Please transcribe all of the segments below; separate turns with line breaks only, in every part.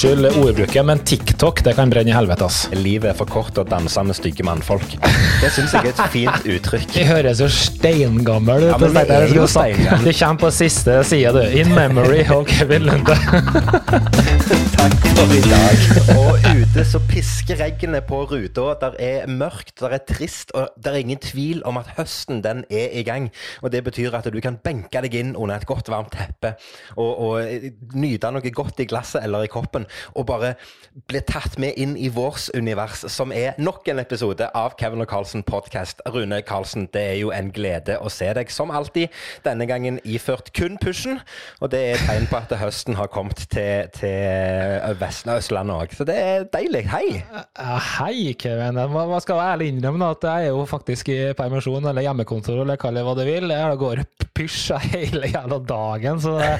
Unnskyld ordbruket, men TikTok det kan brenne i helvete, ass.
Livet er for kort å danse med stygge mannfolk. Det syns jeg er et fint uttrykk.
Jeg høres jo steingammel ut.
Ja, men det er jo
skulle. Det kommer på siste side, du. In memory of Kevin Lunde.
Takk for i dag. Og ute så pisker reggene på ruta. Der er mørkt, der er trist, og der er ingen tvil om at høsten den er i gang. Og det betyr at du kan benke deg inn under et godt, varmt teppe og, og nyte noe godt i glasset eller i koppen, og bare bli tatt med inn i vårs univers, som er nok en episode av Kevin og Carlsen podcast. Rune Carlsen, det er jo en glede å se deg, som alltid. Denne gangen iført kun pushen, og det er tegn på at høsten har kommet til, til Vest- Østlandet òg. Så det er deilig. Hei!
Ja, hei, Kevin. Hva skal være ærlig innrømme? At jeg er jo faktisk i permisjon eller hjemmekontor, eller kall det hva du vil. Jeg går pysj hele jævla dagen, så det,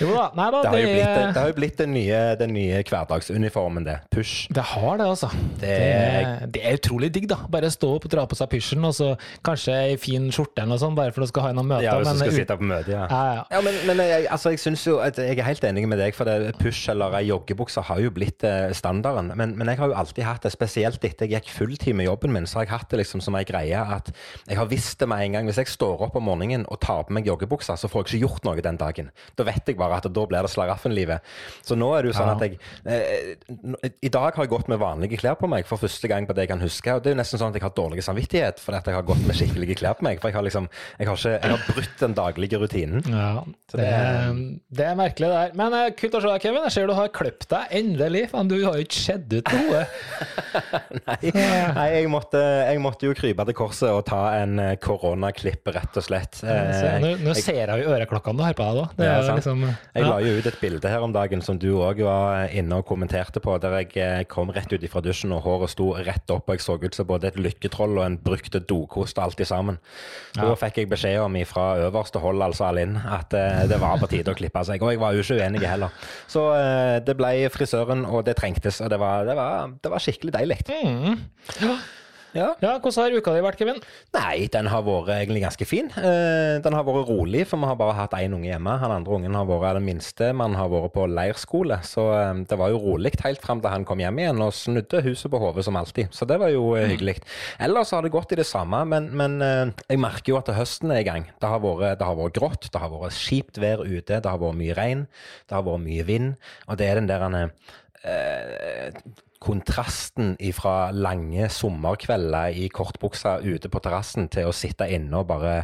Jo da. Nei da,
Det
det,
det har jo blitt den nye, den nye hverdagsuniformen, det. Push.
det har det, altså. Det,
Det-
det er utrolig digg, da. Bare stå opp og dra på seg pysjen, og så kanskje ei fin skjorte eller noe sånt, bare for du skal ha noen møter.
Ja, hvis du skal
ut-
sitte på møte, ja.
Ja, ja.
Ja, men, men jeg, altså, jeg synes jo at jeg er helt enig med deg, for det, push eller ei joggebukse har jo blitt eh, standarden. Men, men jeg har jo alltid hatt det, spesielt etter jeg gikk fulltid med jobben min, så har jeg hatt det liksom som ei greie at jeg har visst det med en gang. Hvis jeg står opp om morgenen og tar på meg joggebuksa, så får jeg ikke gjort noe den dagen. Da vet jeg bare at da blir det slaraffenlivet. Så nå er det jo sånn
Ja.
at jeg eh, I dag har jeg gått med vanlige klær på meg for første gang på det jeg kan huske. Og det er jo nesten sånn at jeg har dårlig samvittighet fordi at jeg har gått med skikkelige klær på meg. For jeg har liksom Jeg har, ikke, jeg har brutt den daglige rutinen.
Ja, det,
det-
det er merkelig det der. Men eh, kult å se deg, Kevin. Jeg ser du har klippet deg endelig. Faen, du har jo ikke skjedd ut noe.
Nei, nei jeg, måtte, jeg måtte jo krype til korset og ta en eh, koronaklipp, rett og slett. Eh,
Nå, nå
jeg,
ser jeg jo øreklokkene du har på deg, da. Det
Ja,
er
sant.
liksom
jeg la jo ut et bilde her om dagen som du òg var inne og kommenterte på, der jeg eh, kom rett ut fra dusjen og håret sto rett opp, og jeg så ut som både et lykketroll og en brukte dokost alt i sammen. Da
Ja.
fikk jeg beskjed om fra øverste hold, altså Alin, at eh, det var på tide å klippe seg. Og jeg var jo ikke uenig heller. Så eh, det ble frisøren, og det trengtes, og det var, det var, det var skikkelig deilig.
Mm.
Ja.
Ja, hvordan har uka di vært, Kevin?
Nei, den har vært egentlig ganske fin. Eh, den har vært rolig, for vi har bare hatt én unge hjemme. Han andre ungen har vært den minste. Man har vært på leirskole, så eh, det var jo rolig helt fram til han kom hjem igjen og snudde huset på hodet som alltid. Så det var jo eh, hyggelig. Ellers har det gått i det samme, men, men jeg merker jo at høsten er i gang. Det har, vært, det har vært grått, det har vært kjipt vær ute, det har vært mye regn, det har vært mye vind, og det er den der eh, kontrasten fra lange sommerkvelder i kortbuksa ute på terrassen til å sitte inne og bare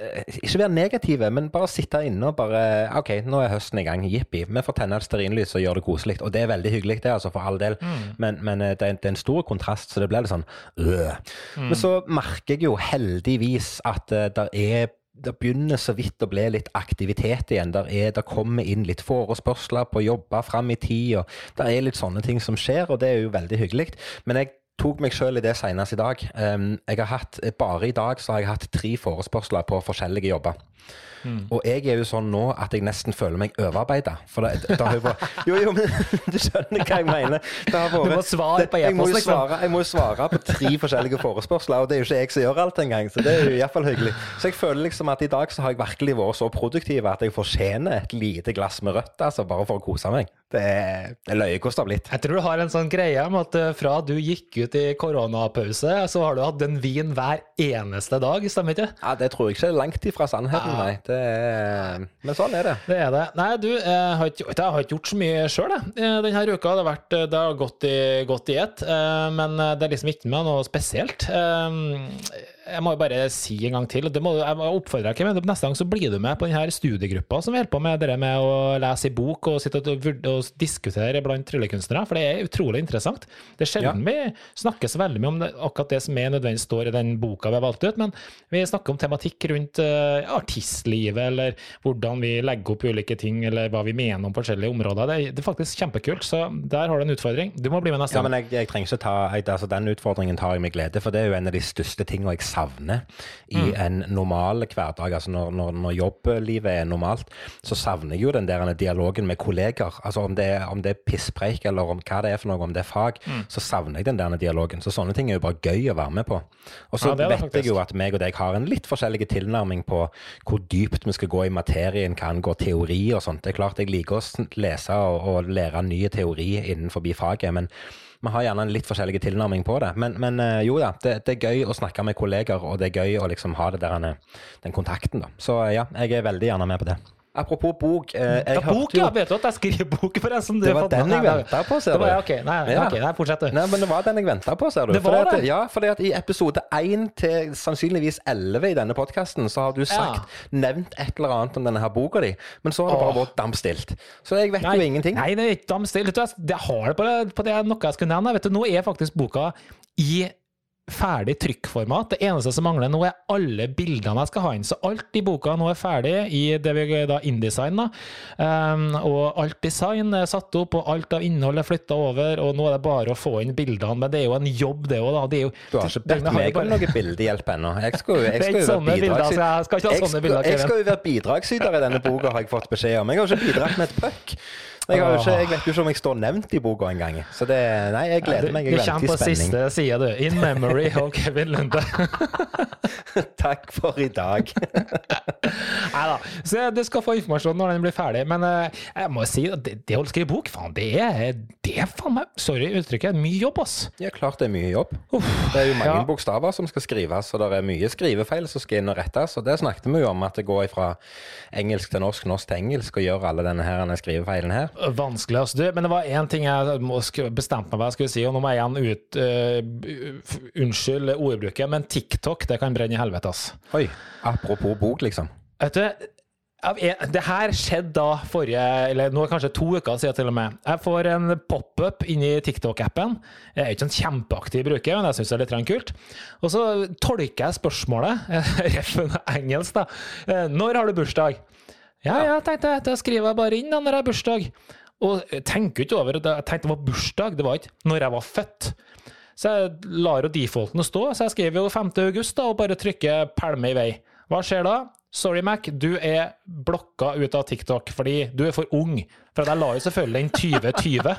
eh, ikke være negative, men bare sitte inne og bare OK, nå er høsten i gang. Jippi. Vi får tenne et stearinlys og gjøre det koselig. Og det er veldig hyggelig, det, altså, for all del. Men, men eh, det, er, det er en stor kontrast, så det blir litt sånn øh. Men så merker jeg jo heldigvis at uh, det er det begynner så vidt å bli litt aktivitet igjen. Der, er, der kommer inn litt forespørsler på jobber fram i tid, og det er litt sånne ting som skjer, og det er jo veldig hyggelig. Men jeg tok meg sjøl i det senest i dag. Jeg har hatt, bare i dag så har jeg hatt tre forespørsler på forskjellige jobber. Og jeg er jo sånn nå at jeg nesten føler meg overarbeida. For det, det har jo vært Jo, jo, men du skjønner hva jeg mener. Vært,
Du må svare på
jeg må
e-post, liksom.
svare, jeg må jo svare på tre forskjellige forespørsler, og det er jo ikke jeg som gjør alt engang. Så det er jo iallfall hyggelig. Så jeg føler liksom at i dag så har jeg virkelig vært så produktiv at jeg fortjener et lite glass med rødt, altså, bare for å kose meg. Det er, det er løye hvordan det har blitt.
Jeg tror du har en sånn greie om at eh, fra du gikk ut i koronapause, så har du hatt en vin hver eneste dag, stemmer ikke?
Ja, Det tror jeg ikke er langt ifra sannheten, nei. Det er, men sånn er det.
Det er det. Nei, du, jeg har ikke, jeg har ikke gjort så mye sjøl denne uka. Det har, vært, det har gått i, gått i ett, eh, men det er liksom ikke med noe spesielt. Jeg må jo bare si en gang til, det må, jeg oppfordrer deg deg, men neste gang så blir du med på denne studiegruppa som vi holder på med, det med å lese i bok og og, og diskutere blant tryllekunstnere, for det er utrolig interessant. Det er sjelden vi snakker så veldig mye om det, akkurat det som er nødvendig står i den boka vi har valgt ut, men vi snakker om tematikk rundt uh, artistlivet, eller hvordan vi legger opp ulike ting, eller hva vi mener om forskjellige områder. Det, er- det er faktisk kjempekult, så der har du en utfordring. Du må bli med neste gang.
Ja, men jeg, jeg trenger ikke ta jeg, altså Den utfordringen tar jeg med glede, for det er jo en av de største tingene jeg savner savner i en normal hverdag, altså når, når, når jobblivet er normalt, så savner jeg jo den der dialogen med kolleger. Altså om det, er- om det er pisspreik eller om hva det er for noe, om det er fag, så savner jeg den der dialogen. Så sånne ting er jo bare gøy å være med på. Og så
Ja,
vet jeg jo at meg og deg har en litt forskjellig tilnærming på hvor dypt vi skal gå i materien, hva angår teori og sånt. Det er klart jeg liker å lese og, og lære ny teori innenfor faget, men vi har gjerne en litt forskjellig tilnærming på det. Men, men eh, jo da, det, det er gøy å snakke med kolleger, og det er gøy å liksom ha det der, eh, den kontakten. da. Så eh, ja, jeg er veldig gjerne med på det. Apropos bok. eh, jeg
Ja, bok, ja. Vet du at jeg skriver bok, forresten? Du
Det var den jeg venta på, ser
det var,
du.
ja, ok, nei,
Ja.
okay, nei, fortsett du.
Nei, men det var den jeg venta på, ser du.
Det var
Fordi at,
det?
Ja, fordi at i episode 1 til sannsynligvis 11 i denne podkasten, så har du sagt, nevnt et eller annet om denne her boka di, men så har det bare vært dampstilt. Så jeg vet jo ingenting.
Nei, det er ikke jeg- Jeg har det på, det- på det noe jeg skulle nevne. Vet du, nå er faktisk boka i ferdig trykkformat. Det eneste som mangler nå, er alle bildene jeg skal ha inn. Så alt i boka nå er ferdig i det vi da InDesign. da. Um, og alt design er satt opp, og alt av innhold er flytta over, og nå er det bare å få inn bildene. Men det er jo en jobb, det òg, da. Det jo,
Du har ikke bedt meg om noe bildehjelp ennå. Jeg skal jo være bidragsyter i denne boka, har jeg fått beskjed om. Jeg har ikke bidratt med et puck. Jeg, har jo ikke, jeg vet jo ikke om jeg står nevnt i boka engang. Så det, nei, jeg gleder meg. Jeg
Du kommer på siste side, du. In memory og Kevin Lunde.
Takk for i dag.
Nei da. Så du skal få informasjon når den blir ferdig. Men uh, jeg må si at det, det å skrive bok, faen, det er, det er faen meg Sorry uttrykket, mye jobb, ass.
Ja, klart det er mye jobb.
Uff,
Det er jo mange
ja.
bokstaver som skal skrives, og det er mye skrivefeil som skal inn og rettes. Og det snakket vi jo om, at det går fra engelsk til norsk, norsk til engelsk, og gjør alle denne, her, denne skrivefeilen her.
Vanskelig, altså. Du, men det var én ting jeg bestemte meg for jeg skulle si, og nå må jeg igjen ut uh, Unnskyld ordbruket, men TikTok, det kan brenne i helvete, ass.
Oi, apropos bok, liksom.
Vet du, det her skjedde da forrige, eller nå er det kanskje to uker siden til og med. Jeg får en pop-up inni TikTok-appen. Jeg er ikke en kjempeaktiv bruker, men jeg syns det er litt kult. Og så tolker jeg spørsmålet, ref. engelsk, da. Eh, Når har du bursdag? Ja, ja, tenkte jeg. Da skriver jeg bare inn da når jeg har bursdag. Og jeg tenker ikke over det. Jeg tenkte det var bursdag, det var ikke når jeg var født. Så jeg lar jo defaulten stå, så jeg skriver jo 5. august da, og bare trykker pælme i vei. Hva skjer da? Sorry, Mac, du er blokka ut av TikTok fordi du er for ung. For jeg la jo selvfølgelig den 2020.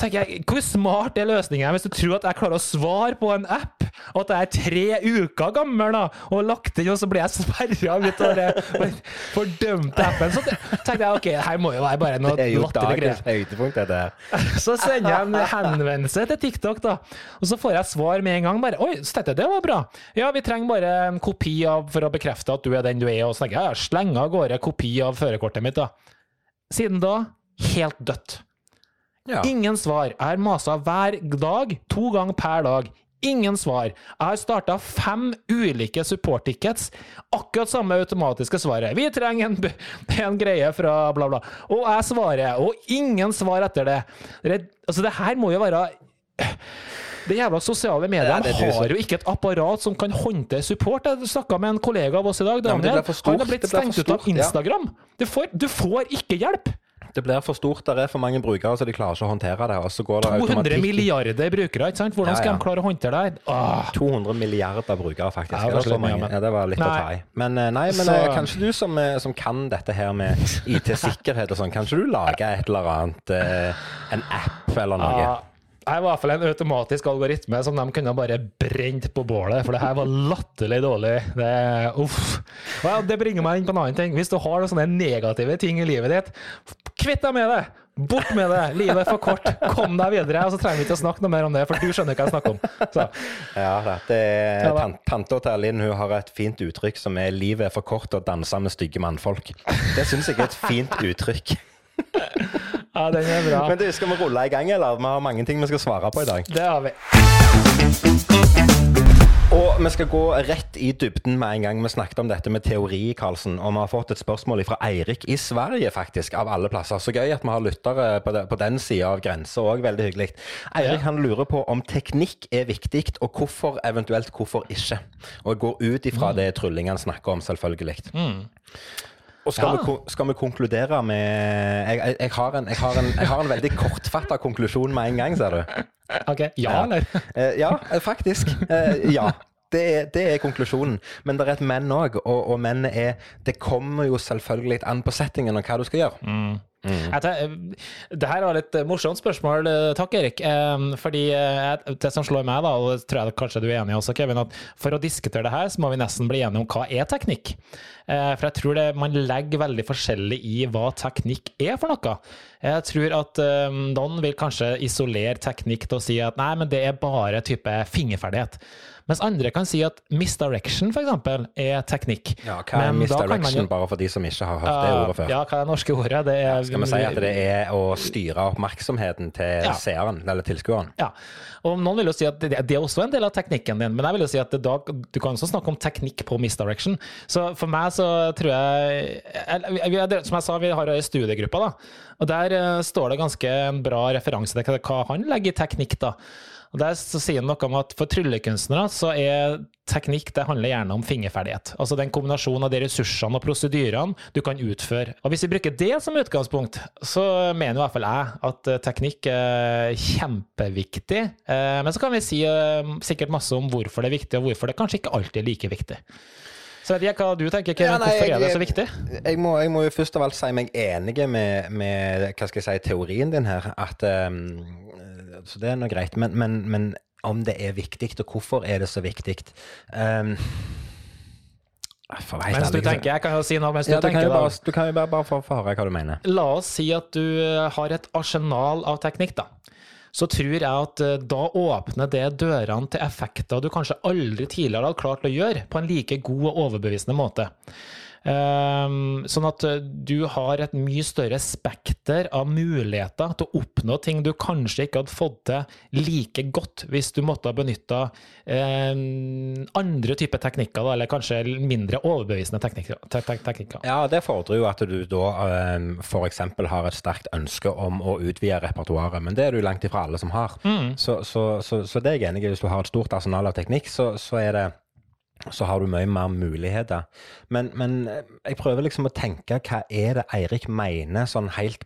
tenker jeg, Hvor smart er løsningen hvis du tror at jeg klarer å svare på en app, og at jeg er tre uker gammel da, og lagt inn, og så blir jeg sperra ut av den fordømte appen. Så tenkte jeg ok, her må jo være bare noe
er
latterlig greier. Så sender jeg en henvendelse til TikTok, da. Og så får jeg svar med en gang. bare, Oi, så dette det var bra. Ja, vi trenger bare en kopi av, for å bekrefte at du er den du er. Og så tenker jeg, ja, slenger av gårde kopi av førerkortet mitt, da. Siden da, helt dødt.
Ja.
Ingen svar. Jeg har masa hver dag, to ganger per dag. Ingen svar. Jeg har starta fem ulike support-tickets. Akkurat samme automatiske svaret. Vi trenger en, en greie fra bla, bla. Og jeg svarer, og ingen svar etter det. det altså, det her må jo være det jævla sosiale mediene har jo ikke et apparat som kan håndtere support. Jeg snakka med en kollega av oss i dag, Daniel.
Ja.
Han har blitt stengt ut av
Instagram. ja.
Du får, du får ikke hjelp!
Det blir for stort, det er for mange brukere, så de klarer ikke å håndtere det. Det
200
automatikk.
milliarder brukere, ikke sant? Hvordan skal
ja.
de klare å håndtere det? Åh.
200 milliarder brukere, faktisk.
Ja,
Ja,
det var.
Ja, det var litt å
Nei.
ta i. Men eh, nei, men
Så-
eh, kanskje du som, eh, som kan dette her med IT-sikkerhet og sånn, kanskje du lager et eller annet, en app eller noe?
Ja, jeg var i hvert fall en automatisk algoritme som de kunne bare brent på bålet, for det her var latterlig dårlig. Det, uff. Ja, det bringer meg inn på en annen ting. Hvis du har sånne negative ting i livet ditt, kvitt deg med det! Bort med det! Livet er for kort. Kom deg videre. Og så trenger vi ikke å snakke noe mer om det, for du skjønner hva jeg snakker om. Så,
Ja, det er,
Ja.
Tanta til Linn hun har et fint uttrykk som er 'livet er for kort å danse med stygge mannfolk'. Det syns jeg er et fint uttrykk.
ja, den er bra.
Men du, skal vi rulle i gang, eller? Vi har mange ting vi skal svare på i dag.
Det har vi.
Og vi skal gå rett i dybden med en gang. Vi snakket om dette med teori, Karlsen. Og vi har fått et spørsmål fra Eirik i Sverige, faktisk, av alle plasser. Så gøy at vi har lyttere på, de, på den sida av grensa òg. Veldig hyggelig. Eirik
Ja.
han lurer på om teknikk er viktig, og hvorfor eventuelt hvorfor ikke. Og jeg går ut ifra
Mm.
det trylling han snakker om, selvfølgelig. Og skal,
Ja.
vi, skal vi konkludere med Jeg, jeg, har, en, jeg, har, en, jeg har en veldig kortfatta konklusjon med en gang, ser du.
Ok, ja, eller?
Eh, ja, eh, faktisk. Eh, ja. Det er, det er konklusjonen. Men det er et men òg, og, og mennet er Det kommer jo selvfølgelig an på settingen og hva du skal gjøre.
Mm. Mm. det her var litt morsomt spørsmål, takk Erik. Fordi det som slår meg, da, og det tror jeg kanskje du er enig i også, Kevin, at for å diskutere det her, så må vi nesten bli enige om hva er teknikk. For jeg tror det, man legger veldig forskjellig i hva teknikk er for noe. Jeg tror at noen vil kanskje isolere teknikk til å si at nei, men det er bare type fingerferdighet. Mens andre kan si at misdirection f.eks. er teknikk.
Ja, Hva er misdirection, jo... bare for de som ikke har hørt det ordet før?
Ja, hva er det norske ordet? Det er...
Skal vi si at det er å styre oppmerksomheten til ja. seeren, eller tilskueren?
Ja. Og noen vil jo si at det, det, er også en del av teknikken din, men jeg vil jo si at da, du kan også snakke om teknikk på misdirection. Så for meg så tror jeg, Som jeg sa, vi har ei studiegruppe, da. Og der uh, står det ganske en bra referanse til hva han legger i teknikk, da. Og Der så sier han noe om at for tryllekunstnere så er teknikk det handler gjerne om fingerferdighet. Altså den kombinasjonen av de ressursene og prosedyrene du kan utføre. Og Hvis vi bruker det som utgangspunkt, så mener i hvert fall jeg at eh, teknikk er kjempeviktig. Eh, men så kan vi si eh, sikkert masse om hvorfor det er viktig, og hvorfor det kanskje ikke alltid er like viktig. Så vet jeg hva du tenker, Kevin. Ja, nei, Hvorfor er det så viktig?
Jeg må, jeg må, jo først av alt si meg enig med, med jeg si, teorien din her. At um, så det er nå greit. Men, men, men, om det er viktig, og hvorfor er det så viktig um,
mens du tenker, Jeg kan jo si noe mens
ja,
du tenker.
Bare, du kan jo bare, bare få, få høre hva du mener.
La oss si at du eh, har et arsenal av teknikk, da. Så tror jeg at eh, da åpner det dørene til effekter du kanskje aldri tidligere hadde klart å gjøre på en like god og overbevisende måte. Ehm, sånn at eh, du har et mye større spekter av muligheter til å oppnå ting du kanskje ikke hadde fått til like godt hvis du måtte ha benytta ehm, andre typer teknikker, eller kanskje mindre overbevisende teknikker.
Ja, det fordrer jo at du da ehm, f.eks. har et sterkt ønske om å utvide repertoaret, men det er du langt ifra alle som har. Mm. Så, så, så, så, det er jeg enig i. Hvis du har et stort arsenal av teknikk, så, er det så har du mye mer muligheter. Men, men, eh, jeg prøver liksom å tenke hva er det Eirik mener, sånn helt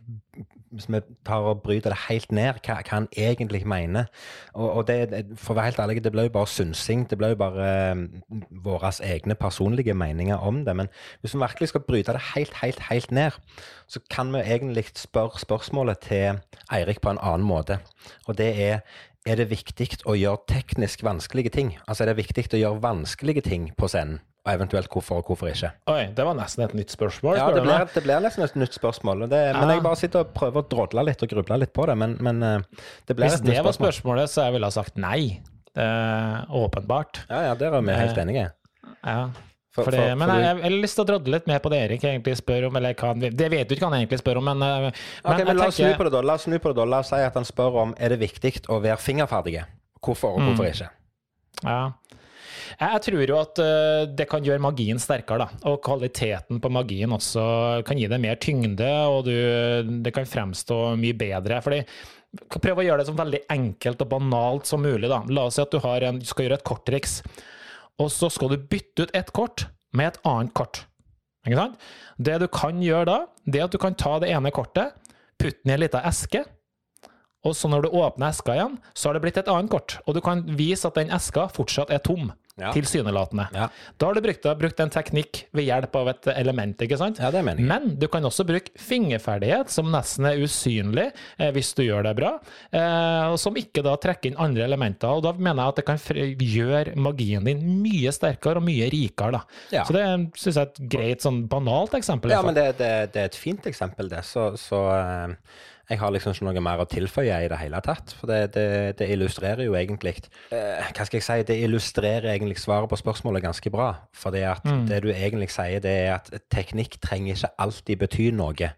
Hvis vi tar og bryter det helt ned, hva, hva han egentlig mener. Og, og det, for å være helt ærlig, det ble jo bare synsing. Det ble jo bare um, våre egne personlige meninger om det. Men hvis vi virkelig skal bryte det helt, helt, helt ned, så kan vi egentlig spørre spørsmålet til Eirik på en annen måte. Og det er er det viktig å gjøre teknisk vanskelige ting? Altså er det viktig å gjøre vanskelige ting på scenen? Og eventuelt hvorfor og hvorfor ikke?
Oi, det var nesten et nytt spørsmål.
Ja, det blir, det blir nesten et nytt spørsmål. Det, ja. Men jeg bare sitter og prøver å drodle litt og gruble litt på det. Men, men eh, det blir
Hvis et nytt spørsmål. Hvis det var spørsmålet, så jeg ville ha sagt nei. Uh, åpenbart.
Ja, ja, der er vi helt eh, enige.
Ja. For, for, for, men jeg, jeg, har lyst til å drodle litt mer på det Erik egentlig spør om. Eller hva, det vet du ikke hva han egentlig spør om, men, men,
okay, men la oss snu på det da. La oss snu på det da. La oss si at han spør om er det viktig å være fingerferdige. Hvorfor og hvorfor mm. ikke?
Ja. Jeg tror jo at uh, det kan gjøre magien sterkere, da. Og kvaliteten på magien også kan gi det mer tyngde, og du, det kan fremstå mye bedre. fordi Prøv å gjøre det så veldig enkelt og banalt som mulig. da. La oss si at du, en, du skal gjøre et korttriks og så skal du bytte ut ett kort med et annet kort. Ikke sant? Det du kan gjøre da, det er at du kan ta det ene kortet, putte den i ei lita eske, og så når du åpner eska igjen, så har det blitt et annet kort. Og du kan vise at den eska fortsatt er tom ja. tilsynelatende. Ja. Da har du brukt, brukt, en teknikk ved hjelp av et element. ikke sant?
Ja, det mener
jeg. Men du kan også bruke fingerferdighet, som nesten er usynlig eh, hvis du gjør det bra, eh, og som ikke da trekker inn andre elementer. og Da mener jeg at det kan gjøre magien din mye sterkere og mye rikere. da. Ja. Så det syns jeg er et greit, sånn banalt eksempel.
Ja, men det, det, det, er et fint eksempel, det. Så, så uh jeg har liksom ikke noe mer å tilføye i det hele tatt. For det, det, det illustrerer jo egentlig eh, Hva skal jeg si? Det illustrerer egentlig svaret på spørsmålet ganske bra. For det at mm. det du egentlig sier, det er at teknikk trenger ikke alltid bety noe.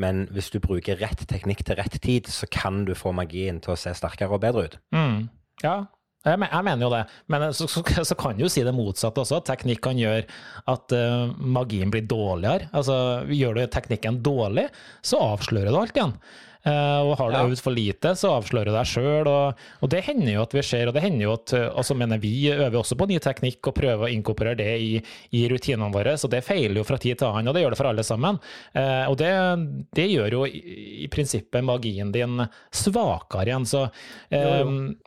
Men hvis du bruker rett teknikk til rett tid, så kan du få magien til å se sterkere og bedre ut.
Mm. Ja, jeg, mener jo det, men så, så, så kan du jo si det motsatte også. Teknikk kan gjøre at uh, magien blir dårligere. Altså, Gjør du teknikken dårlig, så avslører du alt igjen. Eh, og har du
Ja.
øvd for lite, så avslører du deg sjøl. Og, og det hender jo at vi ser, og det hender jo at eh, altså mener vi øver også på ny teknikk og prøver å inkorporere det i, i rutinene våre, så det feiler jo fra tid til annen, og det gjør det for alle sammen. Eh, og det, det gjør jo i, i prinsippet magien din svakere igjen, så eh,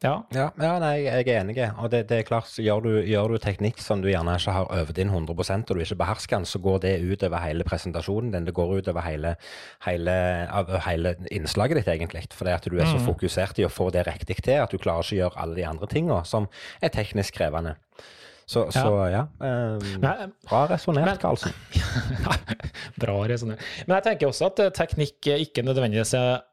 ja.
Ja, ja nei, jeg er enig. Og det, det er klart, så gjør du, gjør du teknikk som du gjerne ikke har øvd inn 100% og du ikke behersker den, så går det ut over hele presentasjonen din. Det går ut over hele, hele, av- hele innslaget ditt, egentlig. Fordi at du er så fokusert i å få det riktig til at du klarer ikke å gjøre alle de andre tingene som er teknisk krevende. Så ja, så, ja eh,
Nei,
bra resonnert, Karlsen.
Bra resonnert. Men jeg tenker også at eh, teknikk ikke nødvendigvis er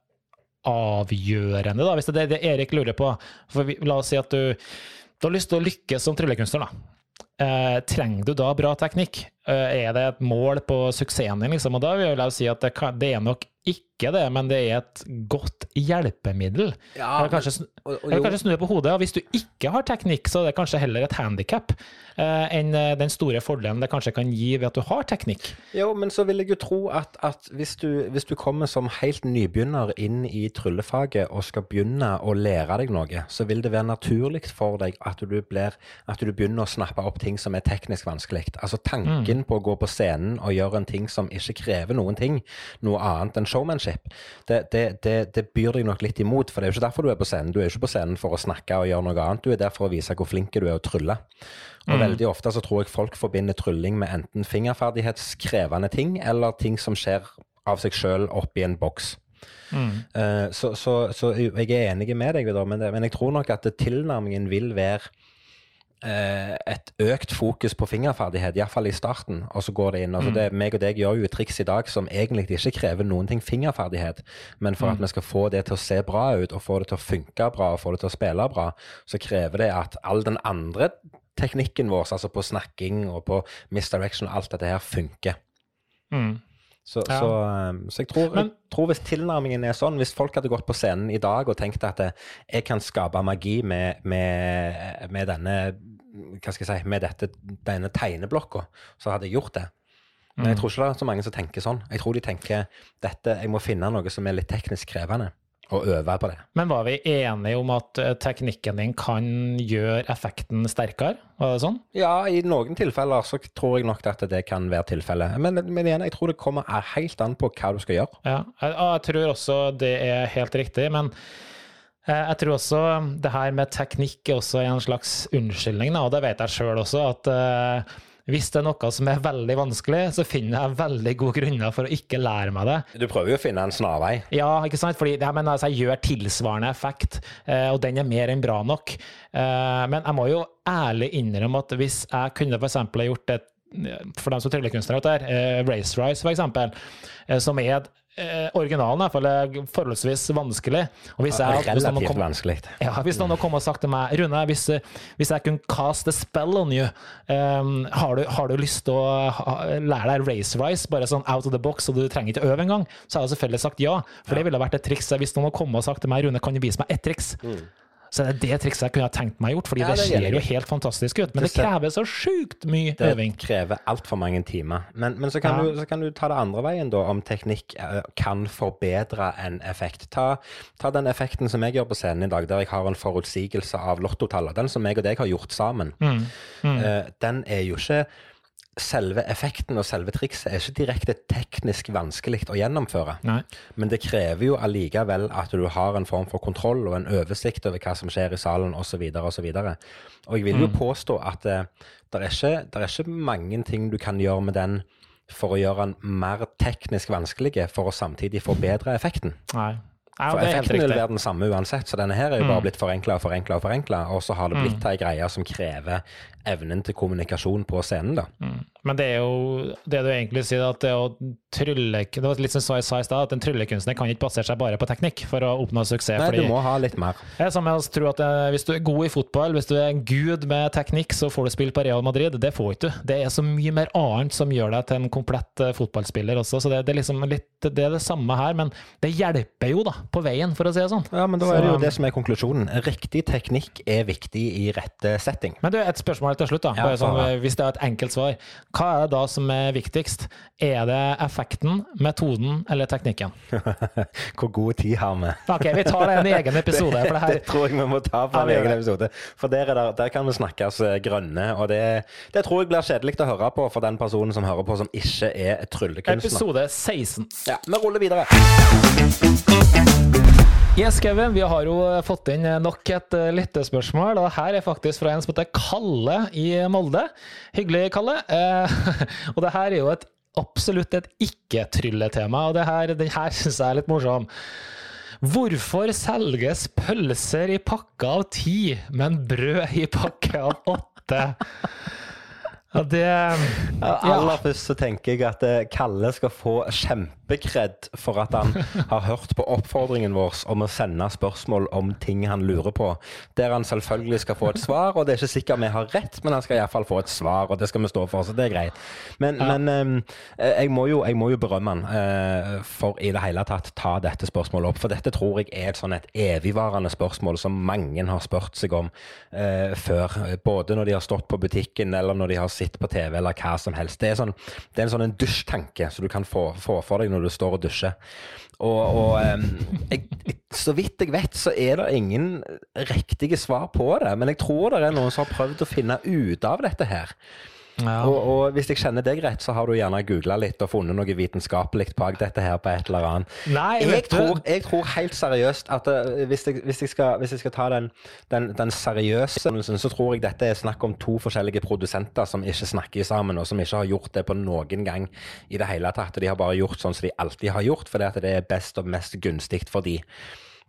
avgjørende, da, hvis det er det Erik lurer på. For vi, la oss si at du, du har lyst til å lykkes som tryllekunstner, da. Eh, trenger du da bra teknikk? Eh, er det et mål på suksessen din, liksom? Og da vil jeg si at det, kan, det er nok ikke det, men det er et godt hjelpemiddel.
Ja,
Eller kanskje, sn-
og, og,
eller kanskje snu det på hodet. Hvis du ikke har teknikk, så er det kanskje heller et handikap eh, enn eh, den store fordelen det kanskje kan gi ved at du har teknikk.
Jo, men så vil jeg jo tro at, at hvis, du, hvis du kommer som helt nybegynner inn i tryllefaget og skal begynne å lære deg noe, så vil det være naturlig for deg at du, blir, at du begynner å snappe opp ting som er teknisk vanskelig. Altså tanken på å gå på scenen og gjøre en ting som ikke krever noen ting, noe annet enn showmanship, det, det, det, det byr deg nok litt imot. For det er jo ikke derfor du er på scenen. Du er jo ikke på scenen for å snakke og gjøre noe annet. Du er der for å vise hvor flink du er å trylle. Og veldig ofte så tror jeg folk forbinder trylling med enten fingerferdighetskrevende ting, eller ting som skjer av seg sjøl oppi en boks. Eh, så, så, så jeg er enig med deg, men, det, men jeg tror nok at tilnærmingen vil være et økt fokus på fingerferdighet, iallfall i starten, og så går det inn. Altså det, meg og deg gjør jo et triks i dag som egentlig ikke krever noen ting fingerferdighet, men for at vi skal få det til å se bra ut, og få det til å funke bra, og få det til å spille bra, så krever det at all den andre teknikken vår, altså på snakking og på misdirection og alt dette her, funker.
Mm.
Så,
Ja.
så, um, så jeg, tror,
Men-
jeg tror hvis tilnærmingen er sånn, hvis folk hadde gått på scenen i dag og tenkt at eh, jeg kan skape magi med, med, med denne hva skal jeg si, med dette, denne tegneblokka, så hadde jeg gjort det. Men jeg tror ikke det er så mange som tenker sånn. Jeg tror de tenker dette, jeg må finne noe som er litt teknisk krevende, og øve på det.
Men var vi enige om at eh, teknikken din kan gjøre effekten sterkere? Var det sånn?
Ja, i noen tilfeller så tror jeg nok at det kan være tilfellet. Men, men igjen, jeg tror det kommer helt an på hva du skal gjøre.
Ja, jeg, jeg tror også det er helt riktig, men eh, jeg tror også det her med teknikk er også en slags unnskyldning, og det vet jeg sjøl også, at eh, hvis det er noe som er veldig vanskelig, så finner jeg veldig gode grunner for å ikke lære meg det.
Du prøver jo å finne en snarvei.
Ja, ikke sant? Fordi jeg, mener, altså, jeg gjør tilsvarende effekt, eh, og den er mer enn bra nok. Eh, men jeg må jo ærlig innrømme at hvis jeg kunne eksempel ha gjort et for dem som tryllekunstnere, her, eh, Race Rise eh, som er eh, originalen hvert fall er forholdsvis vanskelig. Og hvis jeg,
Relativt
kom-
vanskelig.
ja, hvis noen kommet og sagt til meg Rune, hvis, hvis jeg kunne cast a spell on you, um, har, du, har du lyst til å ha, lære deg race rise, bare sånn out of the box, og du trenger ikke øve engang, så hadde jeg selvfølgelig sagt ja. For det ville vært et triks. Hvis noen hadde kommet og sagt til meg Rune, kan du vise meg ett triks? Så det er det trikset jeg kunne ha tenkt meg gjort, fordi.
Ja,
det
det er
ser jo helt fantastisk ut. Men
Det
det krever så sjukt mye
Det
øving.
krever altfor mange timer. Men, men så, kan
Ja.
du, så kan du ta det andre veien, da, om teknikk eh, kan forbedre en effekt. Ta, ta den effekten som jeg gjør på scenen i dag, der jeg har en forutsigelse av lottotallet. Den som jeg og deg har gjort sammen.
Mm.
Mm. den er jo ikke Selve effekten og selve trikset er ikke direkte teknisk vanskelig å gjennomføre.
Nei.
Men det krever jo allikevel at du har en form for kontroll og en oversikt over hva som skjer i salen osv. osv. Og jeg vil jo påstå at eh, det er, ikke, det er ikke mange ting du kan gjøre med den for å gjøre den mer teknisk vanskelig for å samtidig forbedre effekten.
Nei. Nei,
For effekten vil være den samme uansett, så denne her er jo bare blitt forenkla og forenkla og forenkla, og så har det blitt ei greie som krever evnen til kommunikasjon på scenen, da.
Men det er jo det du egentlig sier, at det å trylle Det var litt som jeg sa i stad, at en tryllekunstner kan ikke basere seg bare på teknikk for å oppnå suksess.
Nei,
fordi
du må ha litt mer.
Er samme som tror at eh, Hvis du er god i fotball, hvis du er en gud med teknikk, så får du spille på Real Madrid. Det får ikke du. Det er så mye mer annet som gjør deg til en komplett eh, fotballspiller også. Så det, det er liksom litt det er det samme her, men det hjelper jo da, på veien, for å si det sånn.
Ja, men da er det jo det som er konklusjonen. Riktig teknikk er viktig i rette setting.
Men du, et spørsmål til slutt, da.
Ja,
sånn, hvis det er et enkelt svar. hva er det da som er viktigst? Er det effekten, metoden eller teknikken?
Hvor god tid har vi?
Ok, vi tar det i en egen episode. For det, her...
det tror jeg vi må ta på en egen episode. For der, er der, der kan vi snakkes eh, grønne, og det, det tror jeg blir kjedelig å høre på for den personen som hører på som ikke er tryllekunstner.
Episode 16.
Ja, vi ruller videre.
Yes, Kevin, vi har jo fått inn nok et eh, lyttespørsmål, og her er faktisk fra en som heter Kalle i Molde. Hyggelig, Kalle. Eh, og det her er jo et absolutt et ikke-trylletema, og det her, den her syns jeg er litt morsom. Hvorfor selges pølser i pakke av ti, men brød i pakke av åtte? Ja, det
Ja,
Ja.
aller først så tenker jeg at eh, Kalle skal få kjempekred for at han har hørt på oppfordringen vår om å sende spørsmål om ting han lurer på. Der han selvfølgelig skal få et svar, og det er ikke sikkert vi har rett, men han skal iallfall få et svar, og det skal vi stå for, så det er greit. Men, men eh, jeg, må jo, jeg må jo berømme han eh, for i det hele tatt ta dette spørsmålet opp, for dette tror jeg er et sånn et evigvarende spørsmål som mange har spurt seg om før. Både når de har stått på butikken, eller når de har sett på TV, eller hva som helst. Det er, sånn, det er en sånn en dusjtanke som du kan få, få for deg når du står og dusjer. Og, og jeg, så vidt jeg vet, så er det ingen riktige svar på det. Men jeg tror det er noen som har prøvd å finne ut av dette her.
Ja.
Og, og hvis jeg kjenner deg rett, så har du gjerne googla litt og funnet noe vitenskapelig bak dette her på et eller annet.
Nei,
Jeg tror, jeg tror helt seriøst at uh, hvis, jeg, hvis, jeg skal, hvis jeg skal ta den, den, den seriøse så tror jeg dette er snakk om to forskjellige produsenter som ikke snakker sammen, og som ikke har gjort det på noen gang i det hele tatt. De har bare gjort sånn som de alltid har gjort, fordi at det er best og mest gunstig for de.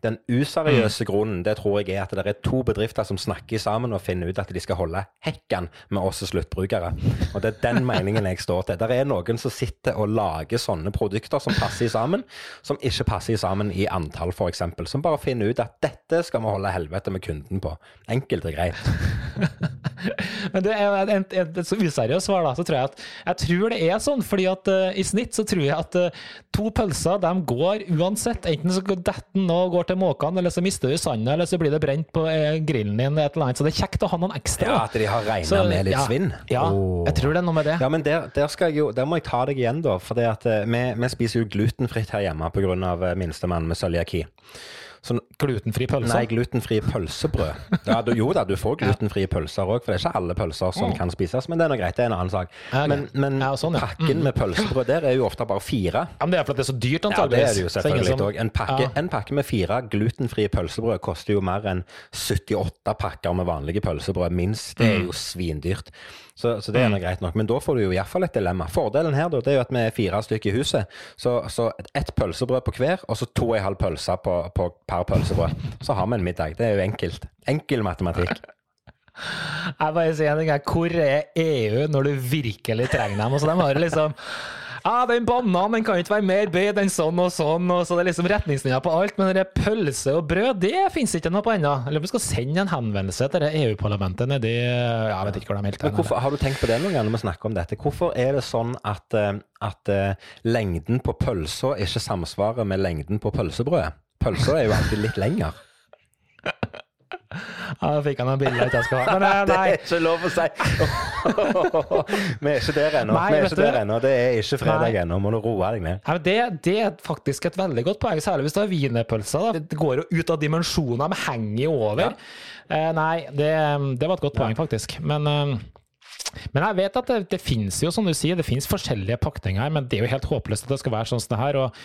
Den useriøse grunnen det tror jeg er at det er to bedrifter som snakker sammen og finner ut at de skal holde hekken med oss sluttbrukere. Og det er den meningen jeg står til. Det er noen som sitter og lager sånne produkter som passer sammen, som ikke passer sammen i antall, f.eks. Som bare finner ut at dette skal vi holde helvete med kunden på. Enkelt og greit.
Men det er en, et, et, så useriøst svar, da. Så tror jeg at jeg tror det er sånn, fordi at uh, i snitt så tror jeg at uh, to pølser de går uansett. Enten så detter den og går til måkene, eller så mister du sanda, eller så blir det brent på uh, grillen din, et eller annet. Så det er kjekt å ha noen ekstra.
Ja. At de har regna med litt
ja,
svinn.
Ja,
oh.
jeg tror det er noe med det.
Ja, men der, der, jo, der må jeg ta deg igjen, da. For vi, vi spiser jo glutenfritt her hjemme pga. minstemann med cøliaki. Så
Glutenfri pølse.
Nei, glutenfri pølsebrød. Ja, du, jo da, du får glutenfrie pølser òg, for det er ikke alle pølser som
Mm.
kan spises. Men det er nå greit, det er en annen sak. Men, men
Ja, sånn, ja.
pakken med pølsebrød der er jo ofte bare fire.
Ja, men det er fordi det er så dyrt,
Ja, det er det jo selvfølgelig
som-
òg. En, pakke- en pakke med fire glutenfrie pølsebrød koster jo mer enn 78 pakker med vanlige pølsebrød, minst. Det
Mm.
er jo svindyrt. Så, så det er nå greit nok. Men da får du jo iallfall et dilemma. Fordelen her da, det er jo at vi er fire stykker i huset. Så, så ett pølsebrød på hver, og så to og en halv pølse på, på per pølsebrød. Så har vi en middag. Det er jo enkelt. Enkel matematikk.
Jeg bare sier en ting, hvor er EU når du virkelig trenger dem? Og så de har liksom ja, den bananen den kan ikke være mer bøyd enn sånn og sånn, og så det er liksom retningslinjer på alt, men det er pølse og brød, det finnes ikke noe på ennå. Eller om vi skal sende en henvendelse til EU-parlamentet nedi Jeg vet ikke hvor de helt
er. hvorfor, har du tenkt på det noen gang når vi snakker om dette? Hvorfor er det sånn at, eh, at uh, lengden på pølsa ikke samsvarer med lengden på pølsebrødet? Pølsa er jo alltid litt lengre.
Ja, da fikk han en billig ha. Men eh,
Det er ikke lov å si! vi er ikke der ennå. Vi er ikke der ennå. Det er ikke fredag ennå. Må du roe deg ned.
Nei, men det, det er faktisk et veldig godt poeng, særlig hvis du har wienerpølser. Det går jo ut av dimensjoner, de henger jo over. Eh, nei, det, det var et godt poeng, faktisk. Men, eh, men jeg vet at det, det finnes jo, som du sier, det finnes forskjellige pakninger her, men det er jo helt håpløst at det skal være sånn som det her. og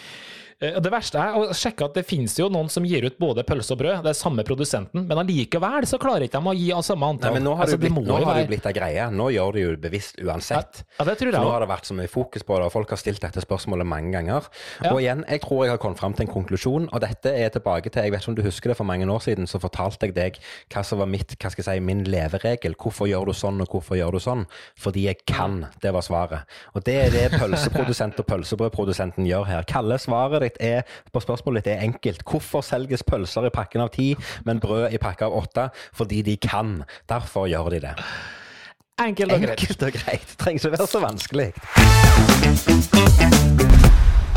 Det verste er å sjekke at det finnes jo noen som gir ut både pølse og brød. Det er samme produsenten, men allikevel så klarer ikke de å gi av samme
Nei,
antall.
men nå har
Altså,
det blitt, nå har det blitt ei greie. Nå gjør de jo bevisst uansett.
Ja, det tror jeg
For nå har det vært så mye fokus på det, og folk har stilt dette spørsmålet mange ganger.
Ja.
Og igjen, jeg tror jeg har kommet fram til en konklusjon, og dette er tilbake til Jeg vet ikke om du husker det for mange år siden, så fortalte jeg deg hva som var mitt, hva skal jeg si, min leveregel. Hvorfor gjør du sånn, og hvorfor gjør du sånn? Fordi jeg kan. Det var svaret. Og det er det pølseprodusent og pølsebrødprodusenten gjør her. Kalle, svaret ditt er, på spørsmålet ditt er enkelt. Hvorfor selges pølser i pakken av ti, men brød i pakke av åtte? Fordi de kan. Derfor gjør de det.
Enkelt og greit.
Enkelt og greit. Trenger ikke være så vanskelig.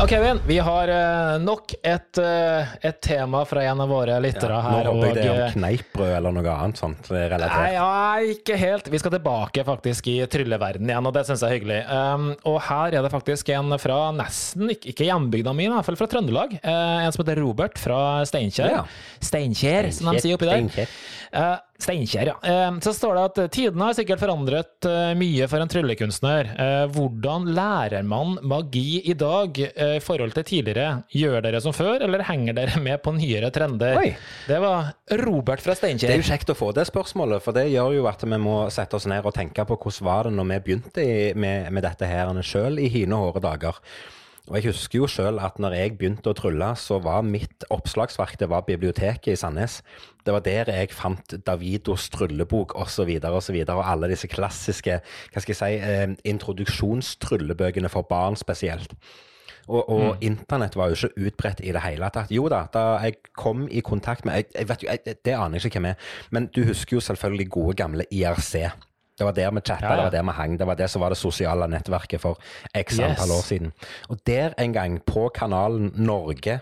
Ok, Vin, vi har eh, nok et, eh, et tema fra en av våre lyttere
ja,
her.
håper jeg det er om
eh,
kneippbrød eller noe annet sånt
Nei, ja, ikke helt. Vi skal tilbake faktisk i trylleverden igjen, og det syns jeg er hyggelig. Um, og her er det faktisk en fra nesten, ikke, hjembygda mi, i hvert fall fra Trøndelag. Uh, en som heter Robert fra Steinkjer.
Ja.
Steinkjer, som de sier oppi der.
Steinkjer.
Eh, Steinkjer, ja. Eh, så står det at tidene har sikkert forandret eh, mye for en tryllekunstner. Eh, hvordan lærer man magi i dag eh, i forhold til tidligere? Gjør dere som før, eller henger dere med på nyere trender?
Oi.
Det var Robert fra
Det er jo kjekt å få det spørsmålet, for det gjør jo at vi må sette oss ned og tenke på hvordan var det når vi begynte med, med dette her sjøl i hine hårde dager. Og jeg husker jo sjøl at når jeg begynte å trylle, så var mitt oppslagsverk det var biblioteket i Sandnes. Det var der jeg fant Davidos tryllebok osv. Og, og, så videre, og alle disse klassiske hva skal jeg si, eh, introduksjonstryllebøkene for barn spesielt. Og, og internett var jo ikke utbredt i det hele tatt. Jo da, da jeg kom i kontakt med jeg, jeg vet jo, jeg, Det aner jeg ikke hvem er, men du husker jo selvfølgelig gode gamle IRC. Det var der vi chatta,
Ja, ja.
det var der vi hang. Det var det som var det sosiale nettverket for x antall år siden. Og der en gang, på kanalen Norge,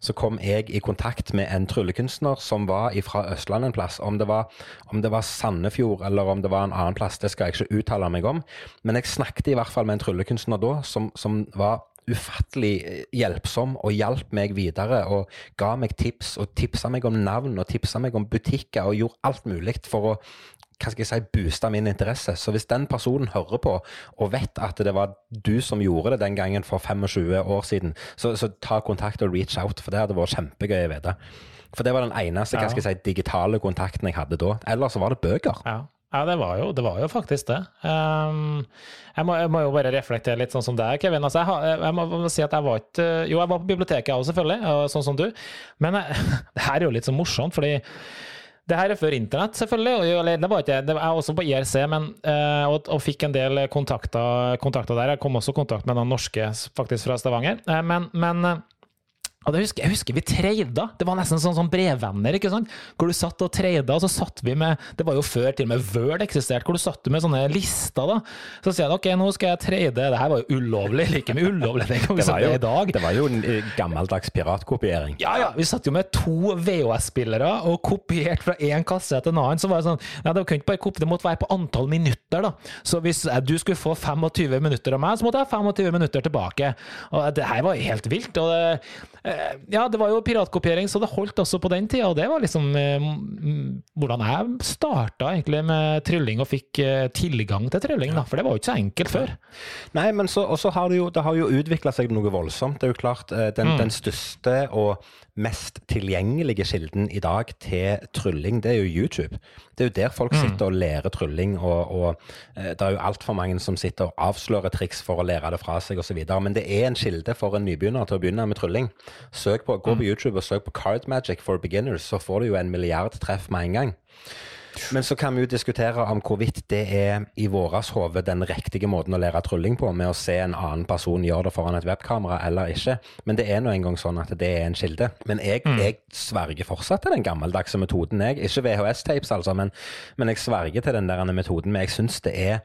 så kom jeg i kontakt med en tryllekunstner som var fra Østlandet en plass. Om det, var, om det var Sandefjord eller om det var en annen plass, det skal jeg ikke uttale meg om. Men jeg snakket i hvert fall med en tryllekunstner da som, som var ufattelig eh, hjelpsom og hjalp meg videre og ga meg tips og tipsa meg om navn og tipsa meg om butikker og gjorde alt mulig for å hva skal jeg si, boosta min interesse. Så hvis den personen hører på og vet at det var du som gjorde det den gangen for 25 år siden, så, så ta kontakt og reach out, for det hadde vært kjempegøy å vite. For det var den eneste hva skal jeg si, digitale kontakten jeg hadde da. Ellers så var det bøker.
Ja. Ja, det var jo, det var jo faktisk det. Um, jeg, må, jeg må jo bare reflektere litt sånn som deg, Kevin. Altså, jeg, jeg, jeg må si at jeg var ikke Jo, jeg var på biblioteket, jeg òg, selvfølgelig, sånn som du. Men jeg, det her er jo litt så morsomt, fordi det her er før internett, selvfølgelig. Og, det var ikke, jeg også på IRC, men, eh, og, og fikk en del kontakter, kontakter der. Jeg kom også i kontakt med noen norske faktisk fra Stavanger. Eh, men, men det husker, jeg husker vi treida. Det var nesten sånn, sånn brevvenner, ikke sant? hvor du satt og treida, og så satt vi med Det var jo før til og med Word eksisterte, hvor du satt med sånne lister. da. Så sier jeg ok, nå skal jeg treide. Det her var jo ulovlig, like mye ulovlig den gangen
Det
som det er i dag.
det var jo en eh, gammeldags piratkopiering.
Ja, ja, vi satt jo med to VHS-spillere og kopierte fra én kasse til en annen. Så var det sånn, ja, det, kunne ikke bare kopi, det måtte være på antall minutter, da. Så hvis eh, du skulle få 25 minutter av meg, så måtte jeg ha 25 minutter tilbake. Og det her var helt vilt. Og det, eh, ja, det var jo piratkopiering, så det holdt også på den tida. Og det var liksom eh, hvordan jeg starta egentlig med trylling og fikk eh, tilgang til trylling, da. For det var jo ikke så enkelt før.
Nei, men så, også har det jo, det har jo utvikla seg noe voldsomt. Det er jo klart, eh, den,
Mm.
den største og mest tilgjengelige kilden i dag til trylling, det er jo YouTube. Det er jo der folk
Mm.
sitter og lærer trylling, og, og eh, det er jo altfor mange som sitter og avslører triks for å lære det fra seg osv. Men det er en kilde for en nybegynner til å begynne med trylling. Søk på, Gå
Mm.
på YouTube og søk på Card Magic for beginners, så får du jo en milliard treff med en gang. Men så kan vi jo diskutere om hvorvidt det er i våres hode den riktige måten å lære trylling på, med å se en annen person gjøre det foran et webkamera eller ikke. Men det er nå engang sånn at det er en kilde. Men jeg, jeg sverger fortsatt til den gammeldagse metoden, jeg. Ikke VHS-tapes, altså, men, men jeg sverger til den der metoden. Men jeg syns det er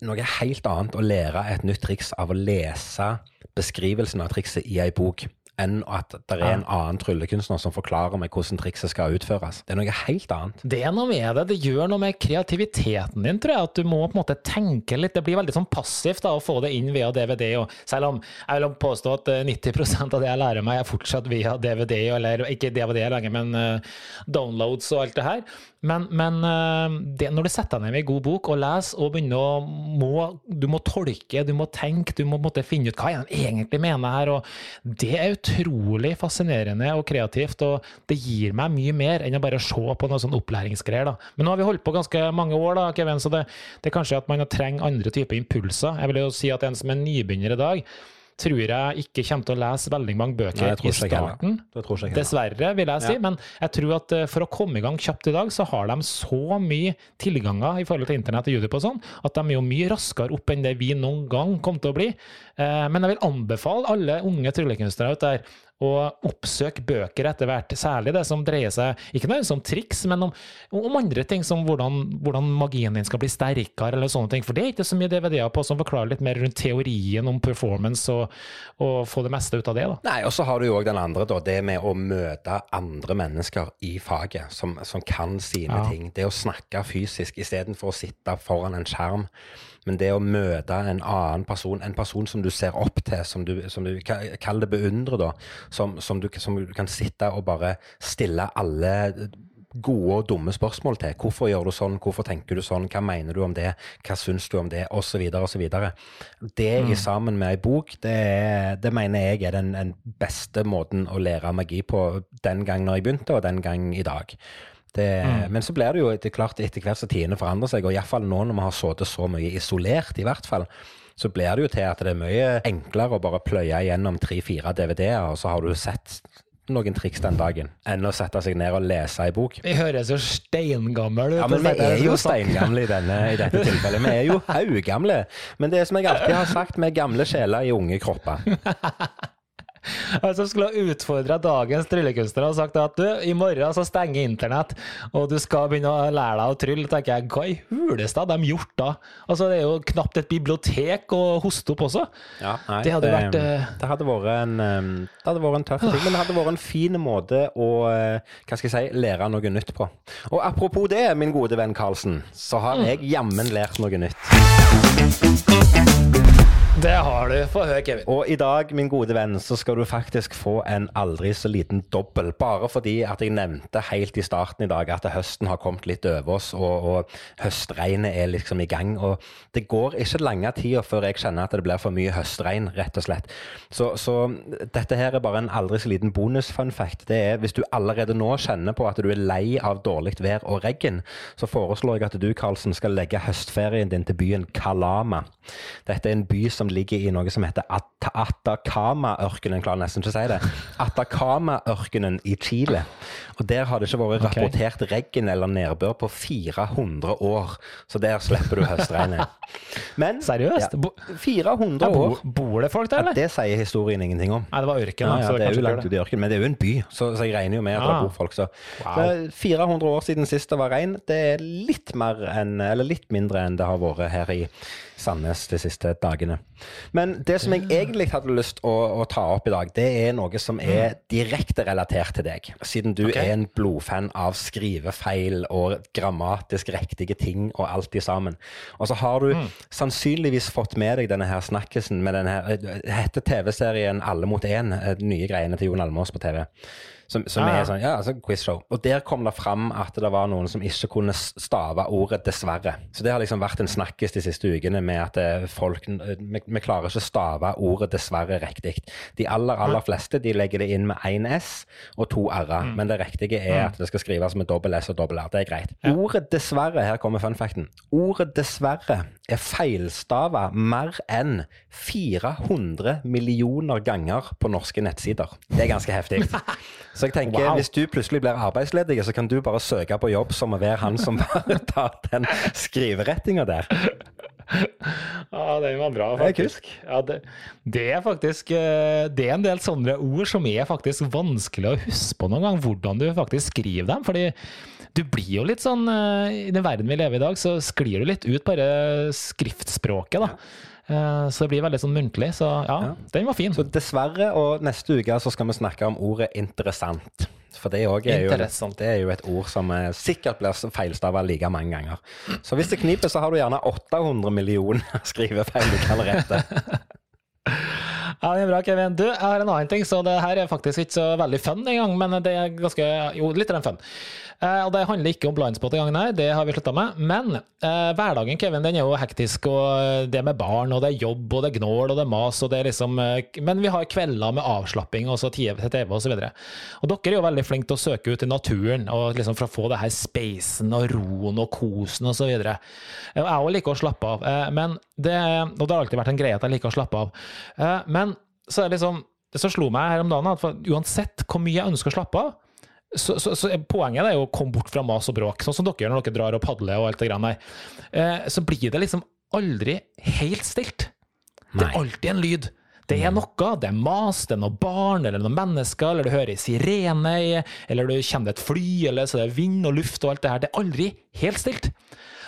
noe helt annet å lære et nytt triks av å lese beskrivelsen av trikset i ei bok, enn at det er en annen tryllekunstner som forklarer meg hvordan trikset skal utføres. Det er noe helt annet.
Det er noe med det. Det gjør noe med kreativiteten din, tror jeg. At du må på en måte tenke litt. Det blir veldig sånn passivt da, å få det inn via DVD. Og selv om jeg vil påstå at eh, 90% av det jeg lærer meg, er fortsatt via DVD, eller ikke DVD lenger, men uh, downloads og alt det her. Men, men eh, det, når du setter deg ned med en god bok og leser og begynner å må, Du må tolke, du må tenke, du må måtte, finne ut hva de egentlig mener her. og Det er utrolig fascinerende og kreativt, og det gir meg mye mer enn å bare se på noe sånn opplæringsgreier. da. Men nå har vi holdt på ganske mange år, da, Kevin, så det, det er kanskje at man trenger andre typer impulser. Jeg vil jo si at en som er nybegynner i dag, tror jeg ikke kommer til å lese veldig mange bøker
Nei,
i starten.
Ikke.
Dessverre, vil jeg si.
Ja.
Men jeg tror at eh, for å komme i gang kjapt i dag, så har de så mye tilganger i forhold til internett og YouTube og sånn, at de er jo mye raskere opp enn det vi noen gang kom til å bli. Eh, Men jeg vil anbefale alle unge tryllekunstnere ut der og oppsøke bøker etter hvert. Særlig det som dreier seg ikke nødvendigvis om triks, men om, om andre ting, som hvordan, hvordan, magien din skal bli sterkere, eller sånne ting. For det er ikke så mye DVD-er på som forklarer litt mer rundt teorien om performance, og, og få det meste ut av det. da.
Nei, og så har du jo òg den andre, da. Det med å møte andre mennesker i faget, som, som kan sine ja. ting. Det å snakke fysisk istedenfor å sitte foran en skjerm. Men det å møte en annen person, en person som du ser opp til, som du, som du kall det beundre, da, som, som, du, som, du, kan sitte og bare stille alle gode og dumme spørsmål til. Hvorfor gjør du sånn, hvorfor tenker du sånn, hva mener du om det, hva syns du om det, osv., osv. Det mm. i sammen med ei bok, det, det, mener jeg er den, den, beste måten å lære magi på den gang når jeg begynte, og den gang i dag. Det, mm. Men så blir det jo etter, klart etter hvert som tidene forandrer seg, og iallfall nå når vi har sittet så mye isolert, i hvert fall, så blir det jo til at det er mye enklere å bare pløye gjennom tre-fire DVD-er, og så har du sett noen triks den dagen, enn å sette seg ned og lese ei bok.
Vi høres jo steingamle ut.
Ja, men vi er jo steingamle i, denne, i dette tilfellet. Vi er jo haugamle. Men det er som jeg alltid har sagt, vi er gamle sjeler i unge kropper.
Altså skulle ha utfordra dagens tryllekunstnere og sagt at du, i morgen så stenger internett, og du skal begynne å lære deg å trylle. tenker jeg, Hva i huleste har de gjort da? Altså Det er jo knapt et bibliotek å hoste opp også.
Ja, nei, det hadde det, vært uh... det, hadde vært en, det hadde vært en tøff ting, men det hadde vært en fin måte å eh, hva skal jeg si, lære noe nytt på. Og apropos det, min gode venn Karlsen, så har mm. jeg jammen lært noe nytt.
Det har du. Få høre, Kevin.
Og i dag, min gode venn, så skal du faktisk få en aldri så liten dobbel. Bare fordi at jeg nevnte helt i starten i dag at høsten har kommet litt over oss, og, og høstregnet er liksom i gang. Og det går ikke lange tida før jeg kjenner at det blir for mye høstregn, rett og slett. Så, så dette her er bare en aldri så liten bonus-fun. Det er hvis du allerede nå kjenner på at du er lei av dårlig vær og regn, så foreslår jeg at du, Karlsen, skal legge høstferien din til byen Kalama. Dette er en by som ligger i noe som heter At Atacama-ørkenen. Klarer nesten ikke å si det. Atacama-ørkenen i Chile. Og Der har det ikke vært okay. rapportert regn eller nedbør på 400 år. Så der slipper du høstregnet.
Men Seriøst? Ja,
400 år.
Bor det folk der, eller?
Ja, det sier historien ingenting om.
Nei, det var ørken.
Ja, det, det er jo langt ute i ørkenen, men det er jo en by, så, så jeg regner jo med at ah. det bor folk. Så. Wow. så 400 år siden sist det var regn, det er litt mer enn, eller litt mindre enn det har vært her i Sandnes de siste dagene. Men det som jeg egentlig hadde lyst å, å ta opp i dag, det er noe som er mm. direkte relatert til deg. Siden du okay. er en blodfan av skrivefeil og grammatisk riktige ting og alt i sammen. Og så har du mm. sannsynligvis fått med deg denne her snakkisen med denne her, heter TV-serien Alle mot én, eh, nye greiene til Jon Almås på TV. Som, som ah, ja. er sånn, ja, altså quizshow. Og der kom det fram at det var noen som ikke kunne stave ordet 'dessverre'. Så det har liksom vært en snakkis de siste ukene med at eh, folk eh, Vi, vi klarer ikke å stave ordet 'dessverre' riktig. De aller, aller fleste de legger det inn med én S og to R-er. Mm. Men det riktige er mm. at det skal skrives med dobbel S og dobbel R. Det er greit. Ja. Ordet 'dessverre', her kommer funfacten. Ordet 'dessverre' er feilstava mer enn 400 millioner ganger på norske nettsider. Det er ganske heftig. Så jeg tenker, wow. hvis du plutselig blir arbeidsledig, så kan du bare søke på jobb som å være han som bare tar den skriverettinga der.
Ja, den var bra, faktisk. Ja, det, det, er faktisk eh, Det er en del sånne ord som er faktisk vanskelig å huske på noen gang, hvordan du faktisk skriver dem. fordi du blir jo litt sånn eh, I den verden vi lever i dag, så sklir du litt ut bare skriftspråket, da. Eh, så det blir veldig sånn muntlig. Så ja, ja, den var fin.
Så dessverre, og neste uke så skal vi snakke om ordet interessant. For det, er jo, det er jo et ord som eh, sikkert blir feilstava like mange ganger. Så hvis det kniper, så har du gjerne 800 millioner skrivefeil du kan rette.
Ja, det er bra, Kevin. Du, jeg har en annen ting, så det her er faktisk ikke så veldig fun engang, men det er ganske Jo, litt fun. Eh, og det handler ikke om blindspot i gangen her, det har vi slutta med. Men eh, hverdagen, Kevin, den er jo hektisk, og det med barn, og det er jobb, og det er gnål, og det er mas, og det er liksom eh, Men vi har kvelder med avslapping, og så TV til TV, og så. Og dere er jo veldig flinke til å søke ut i naturen, og liksom for å få det her spacen og roen og kosen så videre. Jeg òg liker å slappe av, eh, men det, og det har alltid vært en greie at jeg liker å slappe av. Eh, men så er det liksom det som slo meg her om dagen, at uansett hvor mye jeg ønsker å slappe av, så, så, så, Poenget er jo å komme bort fra mas og bråk, sånn som dere gjør når dere drar og padler. og alt det greiene der. Eh, så blir det liksom aldri helt stilt. Det er alltid en lyd. Det er noe. Det er mas, det er noe barn eller noen mennesker, eller du hører ei sirene, eller du kjenner et fly, eller så det er vind og luft og alt det her. Det er aldri helt stilt.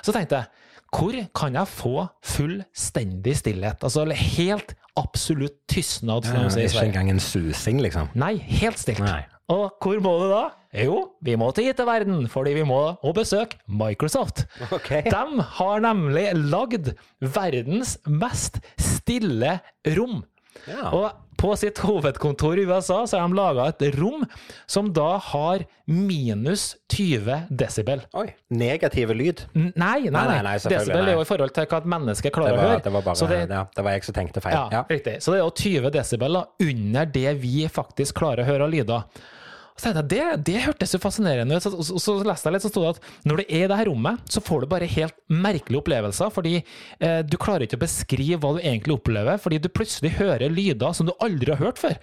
Så tenkte jeg, hvor kan jeg få fullstendig stillhet? Altså helt absolutt tystnad, Ja, de sier
Ikke engang en susing, liksom.
Nei, helt stilt.
Nei.
Og hvor må du da? Jo, vi må til IT-verden, fordi vi må og besøke Microsoft.
Okay.
De har nemlig lagd verdens mest stille rom.
Ja.
Og på sitt hovedkontor i USA så har de laga et rom som da har minus 20 desibel.
Oi. Negative lyd.
N- Nei, nei,
Nei, nei,
nei. desibel er jo i forhold til hva et menneske
klarer
klarer å høre.
det var bare
Så det,
ja, det var jeg som tenkte feil.
ja,
Ja.
riktig. Så det er jo 20 desibel da, under det vi faktisk klarer å høre av lyder. Så jeg, det, det hørtes jo fascinerende ut. Så, så, så leste jeg litt, så sto det at når du er i det her rommet, så får du bare helt merkelige opplevelser. Fordi eh, du klarer ikke å beskrive hva du egentlig opplever, fordi du plutselig hører lyder som du aldri har hørt før.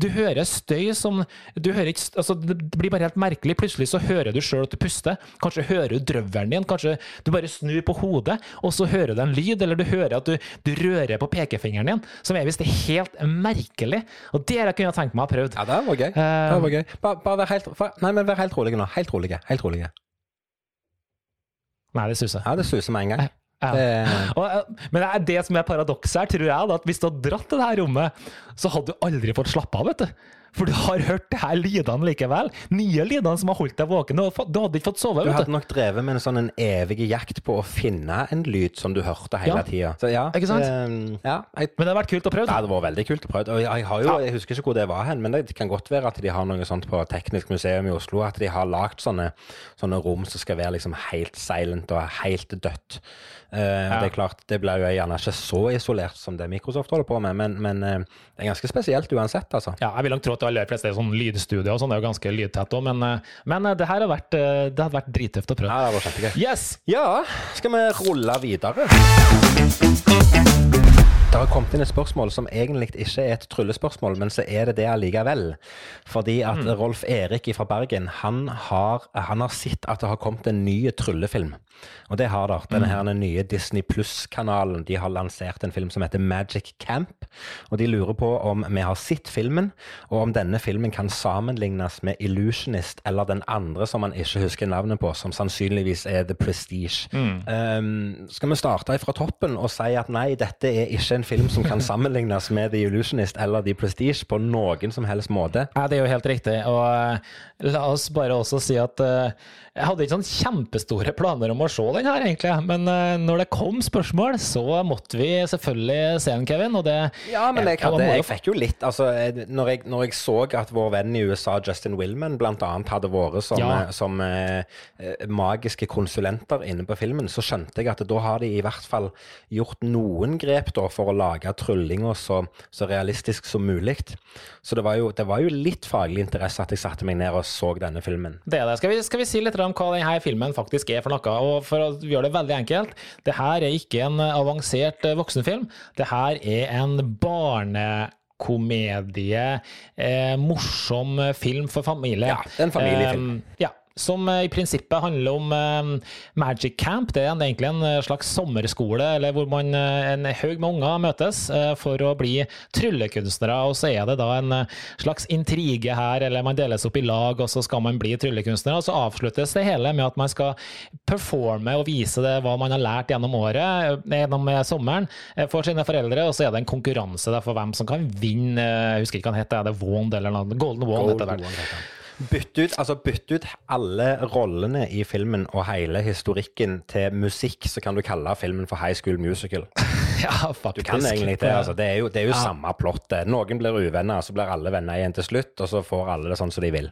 Du hører støy som du hører ikke, altså Det blir bare helt merkelig. Plutselig så hører du sjøl at du puster. Kanskje hører du drøvelen din. Kanskje du bare snur på hodet, og så hører du en lyd. Eller du hører at du, du rører på pekefingeren din, som er visst helt merkelig. Og det har jeg kunne tenkt meg å ha prøvd.
Ja, det var gøy. Det var gøy. Bare, bare vær helt, nei, men vær helt rolig nå. Helt rolig. Helt rolig.
Nei, det suser.
Ja, det suser med en gang.
Ja. Og, eh, men det er det som er paradokset her, tror jeg, at hvis du hadde dratt til det her rommet, så hadde du aldri fått slappe av, vet du. For du har hørt det her lydene likevel. Nye lydene som har holdt deg våken. Du hadde ikke fått sove,
du
vet
hadde nok drevet med en sånn en evig jakt på å finne en lyd som du hørte hele
Ja.
tida. Ja,
Ikke sant?
eh, ja, jeg,
Men det hadde vært kult å prøve.
Det det var veldig kult å prøve. Og jeg, har jo, jeg husker ikke hvor det var hen, men det kan godt være at de har noe sånt på Teknisk museum i Oslo, at de har lagd sånne, sånne rom som skal være liksom helt silent og helt dødt. Eh, Det er klart, det blir jo gjerne ikke så isolert som det Microsoft holder på med, men, men eh, det er ganske spesielt uansett, altså.
Ja, jeg vil nok tro at de aller fleste er sånn lydstudio og sånn, det er jo ganske lydtett òg, men, eh, men det her har vært, det hadde vært drittøft å prøve.
Ja, det var kjempegøy.
Yes!
Ja, skal vi rulle videre? Det har kommet inn et spørsmål som egentlig ikke er et tryllespørsmål, men så er det det allikevel. Fordi at Rolf Erik fra Bergen, han har, han har sett at det har kommet en ny tryllefilm. Og det har det. Denne her den nye Disney Pluss-kanalen, de har lansert en film som heter Magic Camp. Og de lurer på om vi har sett filmen, og om denne filmen kan sammenlignes med Illusionist eller den andre som man ikke husker navnet på, som sannsynligvis er The Prestige. Um, skal vi starte fra toppen og si at nei, dette er ikke en film som kan sammenlignes med The Illusionist eller The Prestige på noen som helst måte?
Ja, det er jo helt riktig. Og eh, la oss bare også si at eh, jeg hadde ikke sånn kjempestore planer om å se den her, egentlig. Men eh, når det kom spørsmål, så måtte vi selvfølgelig se den, Kevin. Og det
Ja, men jeg, hadde, jeg fikk jo litt altså, når, jeg, når jeg så at vår venn i USA, Justin Willman, blant annet hadde vært som,
Ja.
som magiske konsulenter inne på filmen, så skjønte jeg at da har de i hvert fall gjort noen grep da, for å lage tryllinga så, så realistisk som mulig. Så det var, jo, det var jo litt faglig interesse at jeg satte meg ned og så denne filmen.
Det er det. Skal vi, skal vi si litt om hva denne filmen faktisk er for noe? Og For å gjøre det veldig enkelt, det her er ikke en avansert eh, voksenfilm. Det her er en barnekomedie, eh, morsom film for familie.
Ja, en familiefilm.
Eh, ja, som eh, i prinsippet handler om eh, Magic Camp. Det er egentlig en eh, slags sommerskole eller hvor man, en haug med unger møtes for å bli tryllekunstnere. Og så er det da en slags intrige her, eller man deles opp i lag, og så skal man bli tryllekunstnere. Og så avsluttes det hele med at man skal performe og vise det hva man har lært gjennom året, gjennom sommeren, for sine foreldre. Og så er det en konkurranse der for hvem som kan vinne. Jeg husker ikke hva den heter, er det Wond eller noe? Golden Wand heter det.
Bytte ut, altså bytte ut alle rollene i filmen og hele historikken til musikk, så kan du kalle filmen for High School Musical.
Ja,
Du kan egentlig det. altså. Det er jo, det er jo samme plottet. Noen blir uvenner, så blir alle venner igjen til slutt, og så får alle det sånn som de vil.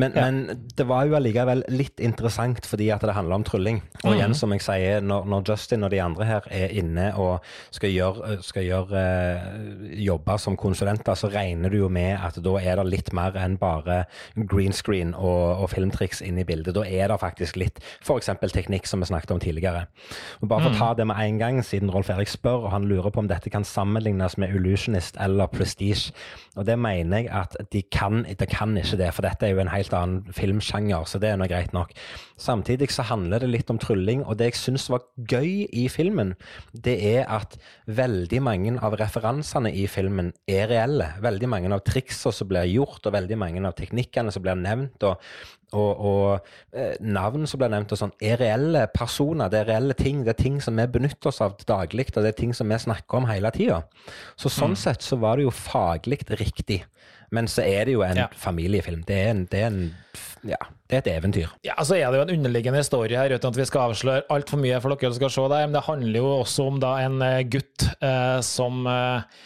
Men, men det var jo allikevel litt interessant fordi at det handler om trylling. Og igjen, som jeg sier, når, når Justin og de andre her er inne og skal gjøre, skal gjøre uh, jobber som konsulenter, så regner du jo med at da er det litt mer enn bare green screen og, og filmtriks inne i bildet. Da er det faktisk litt f.eks. teknikk, som vi snakket om tidligere. Og bare for å ta det med en gang, siden Rolf Erik spør, og han lurer på om dette kan sammenlignes med Illusionist eller Prestige. Og det mener jeg at de kan, de kan ikke det, for dette er jo en high helt annen filmsjanger, så det er nå greit nok. Samtidig så handler det litt om trylling, og det jeg syns var gøy i filmen, det er at veldig mange av referansene i filmen er reelle. Veldig mange av triksene som blir gjort, og veldig mange av teknikkene som blir nevnt, og, og, og eh, navn som blir nevnt, og sånn, er reelle personer. Det er reelle ting. Det er ting som vi benytter oss av daglig, og det er ting som vi snakker om hele tida. Så sånn mm. sett så var det jo faglig riktig. Men så er det jo en ja. familiefilm. Det er, en, det, er en, ja, det er, et eventyr.
Ja, så er det jo en underliggende historie her, uten at vi skal avsløre altfor mye for dere som skal se det. Men det handler jo også om da en eh, gutt eh, som eh,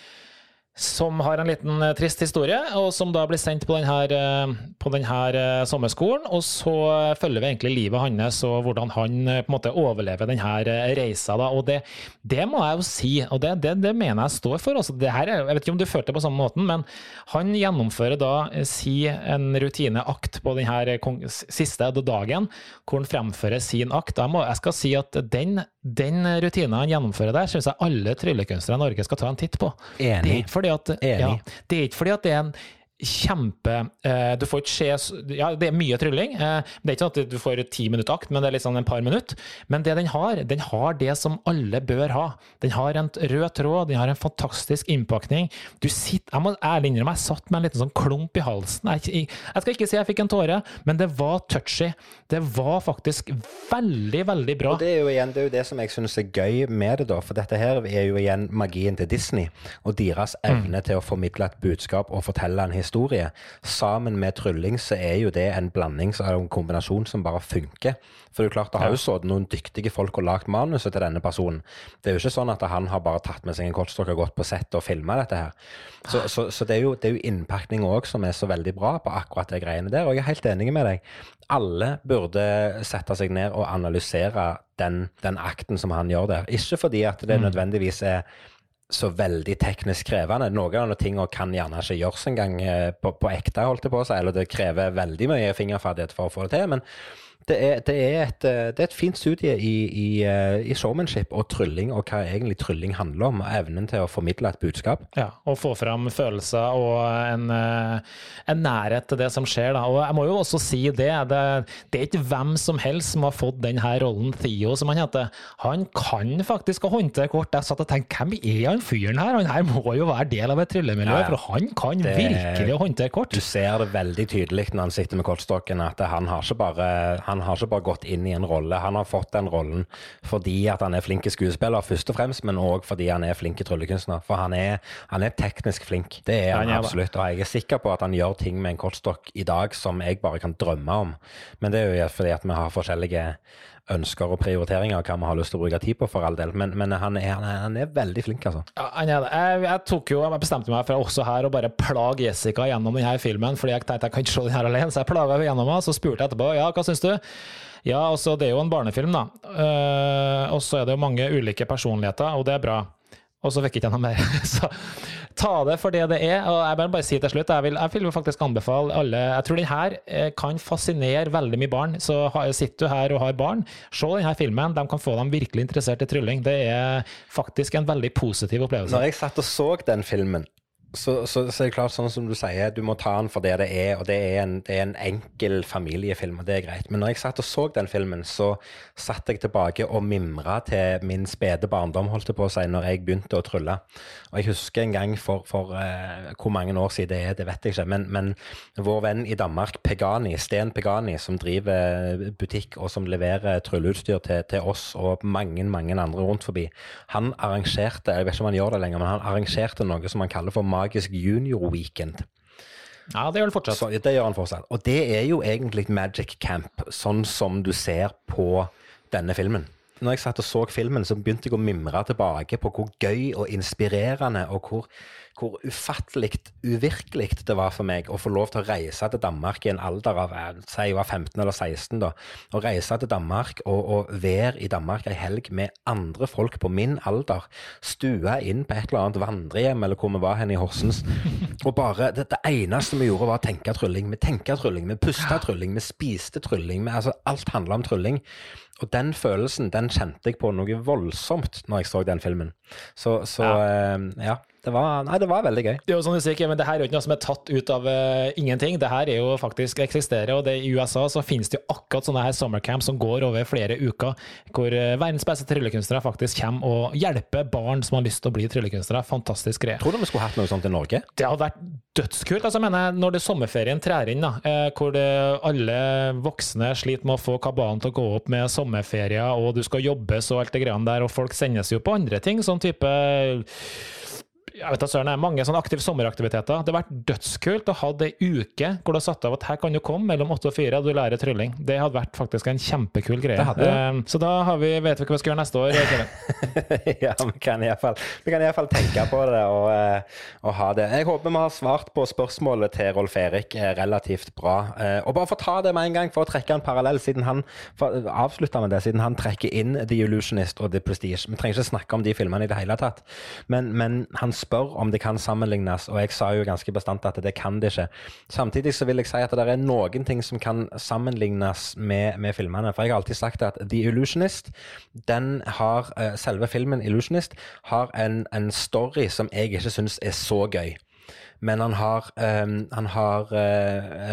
som har en liten eh, trist historie, og som da blir sendt på denne, eh, på denne eh, sommerskolen. Og så følger vi egentlig livet hans og hvordan han på en måte overlever denne reisa. Da. Og det, det, må jeg jo si, og det, det, det mener jeg står for. Altså, her, jeg vet ikke om du følte det på samme måten, men han gjennomfører da si en rutineakt på denne siste dagen, hvor han fremfører sin akt. Jeg, må, jeg skal si at den, den rutinen han gjennomfører der, syns jeg alle tryllekunstnere i Norge skal ta en titt på.
Enig.
Det, at, ja, det er ikke fordi at det er en kjempe eh, Du får ikke se Ja, det er mye trylling. Eh, det er ikke sånn at du får ti minutter akt, men det er litt sånn en par minutter. Men det den har, den har det som alle bør ha. Den har en rød tråd, den har en fantastisk innpakning. Du sitter, Jeg må ærlig innrømme, jeg satt med en liten sånn klump i halsen. Jeg, jeg, skal ikke si jeg fikk en tåre, men det var touchy. Det var faktisk veldig, veldig bra.
Og Det er jo igjen, det er jo det som jeg syns er gøy med det, da. For dette her er jo igjen magien til Disney, og deres evne mm. til å formidle et budskap og fortelle en historie historie. Sammen med trylling så er jo det en blanding, så er det en kombinasjon som bare funker. For det er jo klart, det har jo sittet noen dyktige folk og lagd manuset til denne personen. Det er jo ikke sånn at han har bare tatt med seg en kortstokk og gått på settet og filma dette her. Så, så, så, det er jo, det jo innpakning òg som er så veldig bra på akkurat de greiene der. Og jeg er helt enig med deg. Alle burde sette seg ned og analysere den, den akten som han gjør der. Ikke fordi at det mm. nødvendigvis er så veldig teknisk krevende. Noen av tingene kan gjerne ikke gjøres engang eh, på, på ekte, holdt jeg på å si, eller det krever veldig mye fingerferdighet for å få det til. men det er, det, er et, eh, det er, et, fint studie i, i, eh, i, showmanship og trylling, og hva egentlig trylling handler om. og Evnen til å formidle et budskap.
Ja, og få fram følelser og en, eh, en nærhet til det som skjer. Da. Og jeg må jo også si det, det, det er ikke hvem som helst som har fått denne rollen, Theo, som han heter. Han kan faktisk håndtere kort. Jeg satt og tenkte, hvem er han fyren her? Han her må jo være del av et tryllemiljø, ja, ja. for han kan virkelig håndtere kort.
Du ser det veldig tydelig når han sitter med kortstokken, at han har ikke bare han han har ikke bare gått inn i en rolle. Han har fått den rollen fordi at han er flink skuespiller, først og fremst, men òg fordi han er flink tryllekunstner. For han er, han er, teknisk flink. Det er han, han absolutt. Og jeg er sikker på at han gjør ting med en kortstokk i dag som jeg bare kan drømme om. Men det er jo fordi at vi har forskjellige ønsker og prioriteringer hva vi har lyst til å bruke tid på, for all del. Men, men han, er, han, er, han, er, veldig flink, altså.
Ja. Jeg, jeg, tok jo, jeg bestemte meg for også her å bare plage Jessica gjennom denne filmen, fordi jeg tenkte jeg kan ikke se den her alene, så jeg plaga henne gjennom den. Så spurte jeg etterpå ja, hva syns du? Ja, altså det er jo en barnefilm, da. Uh, og så er det jo mange ulike personligheter, og det er bra. Og så fikk jeg ikke noe mer. så ta det for det det er. Og jeg vil bare si til slutt, jeg vil, jeg vil faktisk anbefale alle Jeg tror den her eh, kan fascinere veldig mye barn. Så sitter du her og har barn, se denne filmen. De kan få dem virkelig interessert i trylling. Det er faktisk en veldig positiv opplevelse.
Når jeg satt og så den filmen, så, så, så, er det klart, sånn som du sier, du må ta den for det det er. Og det er, en, det er en enkel familiefilm, og det er greit. Men når jeg satt og så den filmen, så satt jeg tilbake og mimra til min spede barndom, holdt jeg på å si, når jeg begynte å trylle. Og jeg husker en gang for, for uh, hvor mange år siden det er, det vet jeg ikke. Men, men, vår venn i Danmark, Pegani, Sten Pegani, som driver butikk og som leverer trylleutstyr til, til, oss og mange, mange andre rundt forbi, han arrangerte, jeg vet ikke om han gjør det lenger, men han arrangerte noe som han kaller for Mag magisk junior-weekend.
Ja, det gjør han fortsatt. Så,
det gjør han fortsatt. Og det er jo egentlig Magic Camp, sånn som du ser på denne filmen. Når jeg satt og så filmen, så begynte jeg å mimre tilbake på hvor gøy og inspirerende og hvor hvor ufattelig uvirkelig det var for meg å få lov til å reise til Danmark i en alder av si jeg var 15 eller 16. da, Å reise til Danmark og, og være i Danmark ei helg med andre folk på min alder. Stua inn på et eller annet vandrehjem eller hvor vi var hen i Horsens. Og bare, det, det, eneste vi gjorde, var å tenke trylling. Vi tenkte trylling, vi pusta trylling, vi spiste trylling. Vi, altså, alt handla om trylling. Og den følelsen den kjente jeg på noe voldsomt når jeg så den filmen. Så, så ja. Eh, ja. Det var, nei, det var veldig gøy.
Det er jo sånn du sier, Kevin, det her er jo ikke noe som er tatt ut av uh, ingenting. Det her er jo faktisk eksisterer, og det, i USA så finnes det jo akkurat sånne her summercamp som går over flere uker, hvor uh, verdens beste tryllekunstnere faktisk kommer og hjelper barn som har lyst til å bli tryllekunstnere. Fantastisk greie.
Tror du vi skulle hatt noe sånt i Norge?
Det hadde vært dødskult. altså jeg mener, Når det sommerferien trær inn, da, uh, hvor det, alle voksne sliter med å få kabalen til å gå opp med sommerferier, og du skal jobbes og alt det greiene der, og folk sendes jo på andre ting, sånn type jeg vet at søren, er mange sånne aktive sommeraktiviteter. Det har vært dødskult å ha ei uke hvor du har satt av at her kan du komme mellom åtte og fire og du lærer trylling. Det hadde vært faktisk en kjempekul greie. Um, så da vi, vet vi hva vi skal gjøre neste år.
ja, vi kan iallfall tenke på det og, eh, og, ha det. Jeg håper vi har svart på spørsmålet til Rolf Erik eh, relativt bra. Eh, og bare for å ta det med en gang, for å trekke en parallell, siden han avslutta med det, siden han trekker inn The Illusionist og The Prestige. Vi trenger ikke snakke om de filmene i det hele tatt, men, men han spør om det kan sammenlignes, og jeg sa jo ganske bestandt at det kan det ikke. Samtidig så vil jeg si at det er noen ting som kan sammenlignes med, med filmene. For jeg har alltid sagt at The Illusionist, den har, eh, selve filmen Illusionist, har en, en story som jeg ikke syns er så gøy. Men han har, um, han har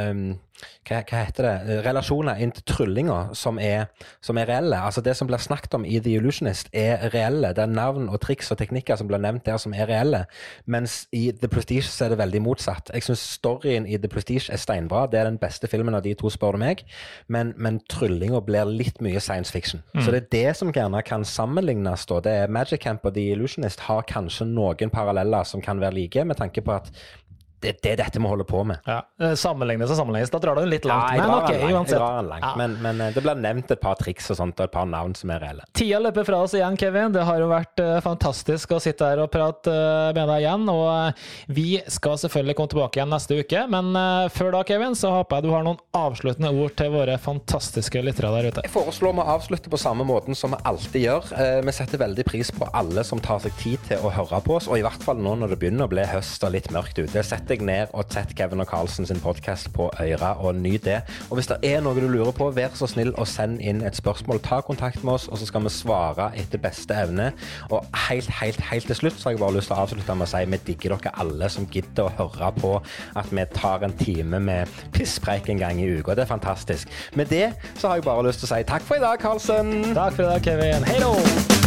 um, hva, hva, heter det, relasjoner inn til tryllinger som er, som er, reelle. Altså Det som blir snakket om i The Illusionist, er reelle. Det er navn og triks og teknikker som blir nevnt der, som er reelle. Mens i The Prestige så er det veldig motsatt. Jeg syns storyen i The Prestige er steinbra. Det er den beste filmen av de to, spør du meg. Men, men tryllinga blir litt mye science fiction. Mm. Så det er det som gjerne kan sammenlignes. da. Det er Magic Camp og The Illusionist har kanskje noen paralleller som kan være like, med tanke på at det, det, er dette vi holder på med.
Ja, eh, Sammenlignes og sammenlignes, da drar du litt langt.
Ja, men, okay, langt, langt. Ja. Men, men, eh, det blir nevnt et par triks og sånt, og et par navn som er reelle.
Tida løper fra oss igjen, Kevin. Det har jo vært uh, fantastisk å sitte her og prate uh, med deg igjen. Og uh, vi skal selvfølgelig komme tilbake igjen neste uke, men før da, Kevin, så håper jeg du har noen avsluttende ord til våre fantastiske lyttere der ute.
Jeg foreslår vi avslutter på samme måten som vi alltid gjør. vi setter veldig pris på alle som tar seg tid til å høre på oss, og i hvert fall nå når det begynner å bli høst og litt mørkt ute. Deg ned og sett Kevin og Carlsen sin podkast på øra, og nyt det. Og hvis det er noe du lurer på, vær så snill og send inn et spørsmål. Ta kontakt med oss, og så skal vi svare etter beste evne. Og helt, helt, helt til slutt så har jeg bare lyst til å avslutte med å si vi digger dere alle som gidder å høre på at vi tar en time med pisspreik en gang i uka. Det er fantastisk. Med det så har jeg bare lyst til å si takk for i dag, Carlsen.
Takk for i dag, Kevin. Hei då!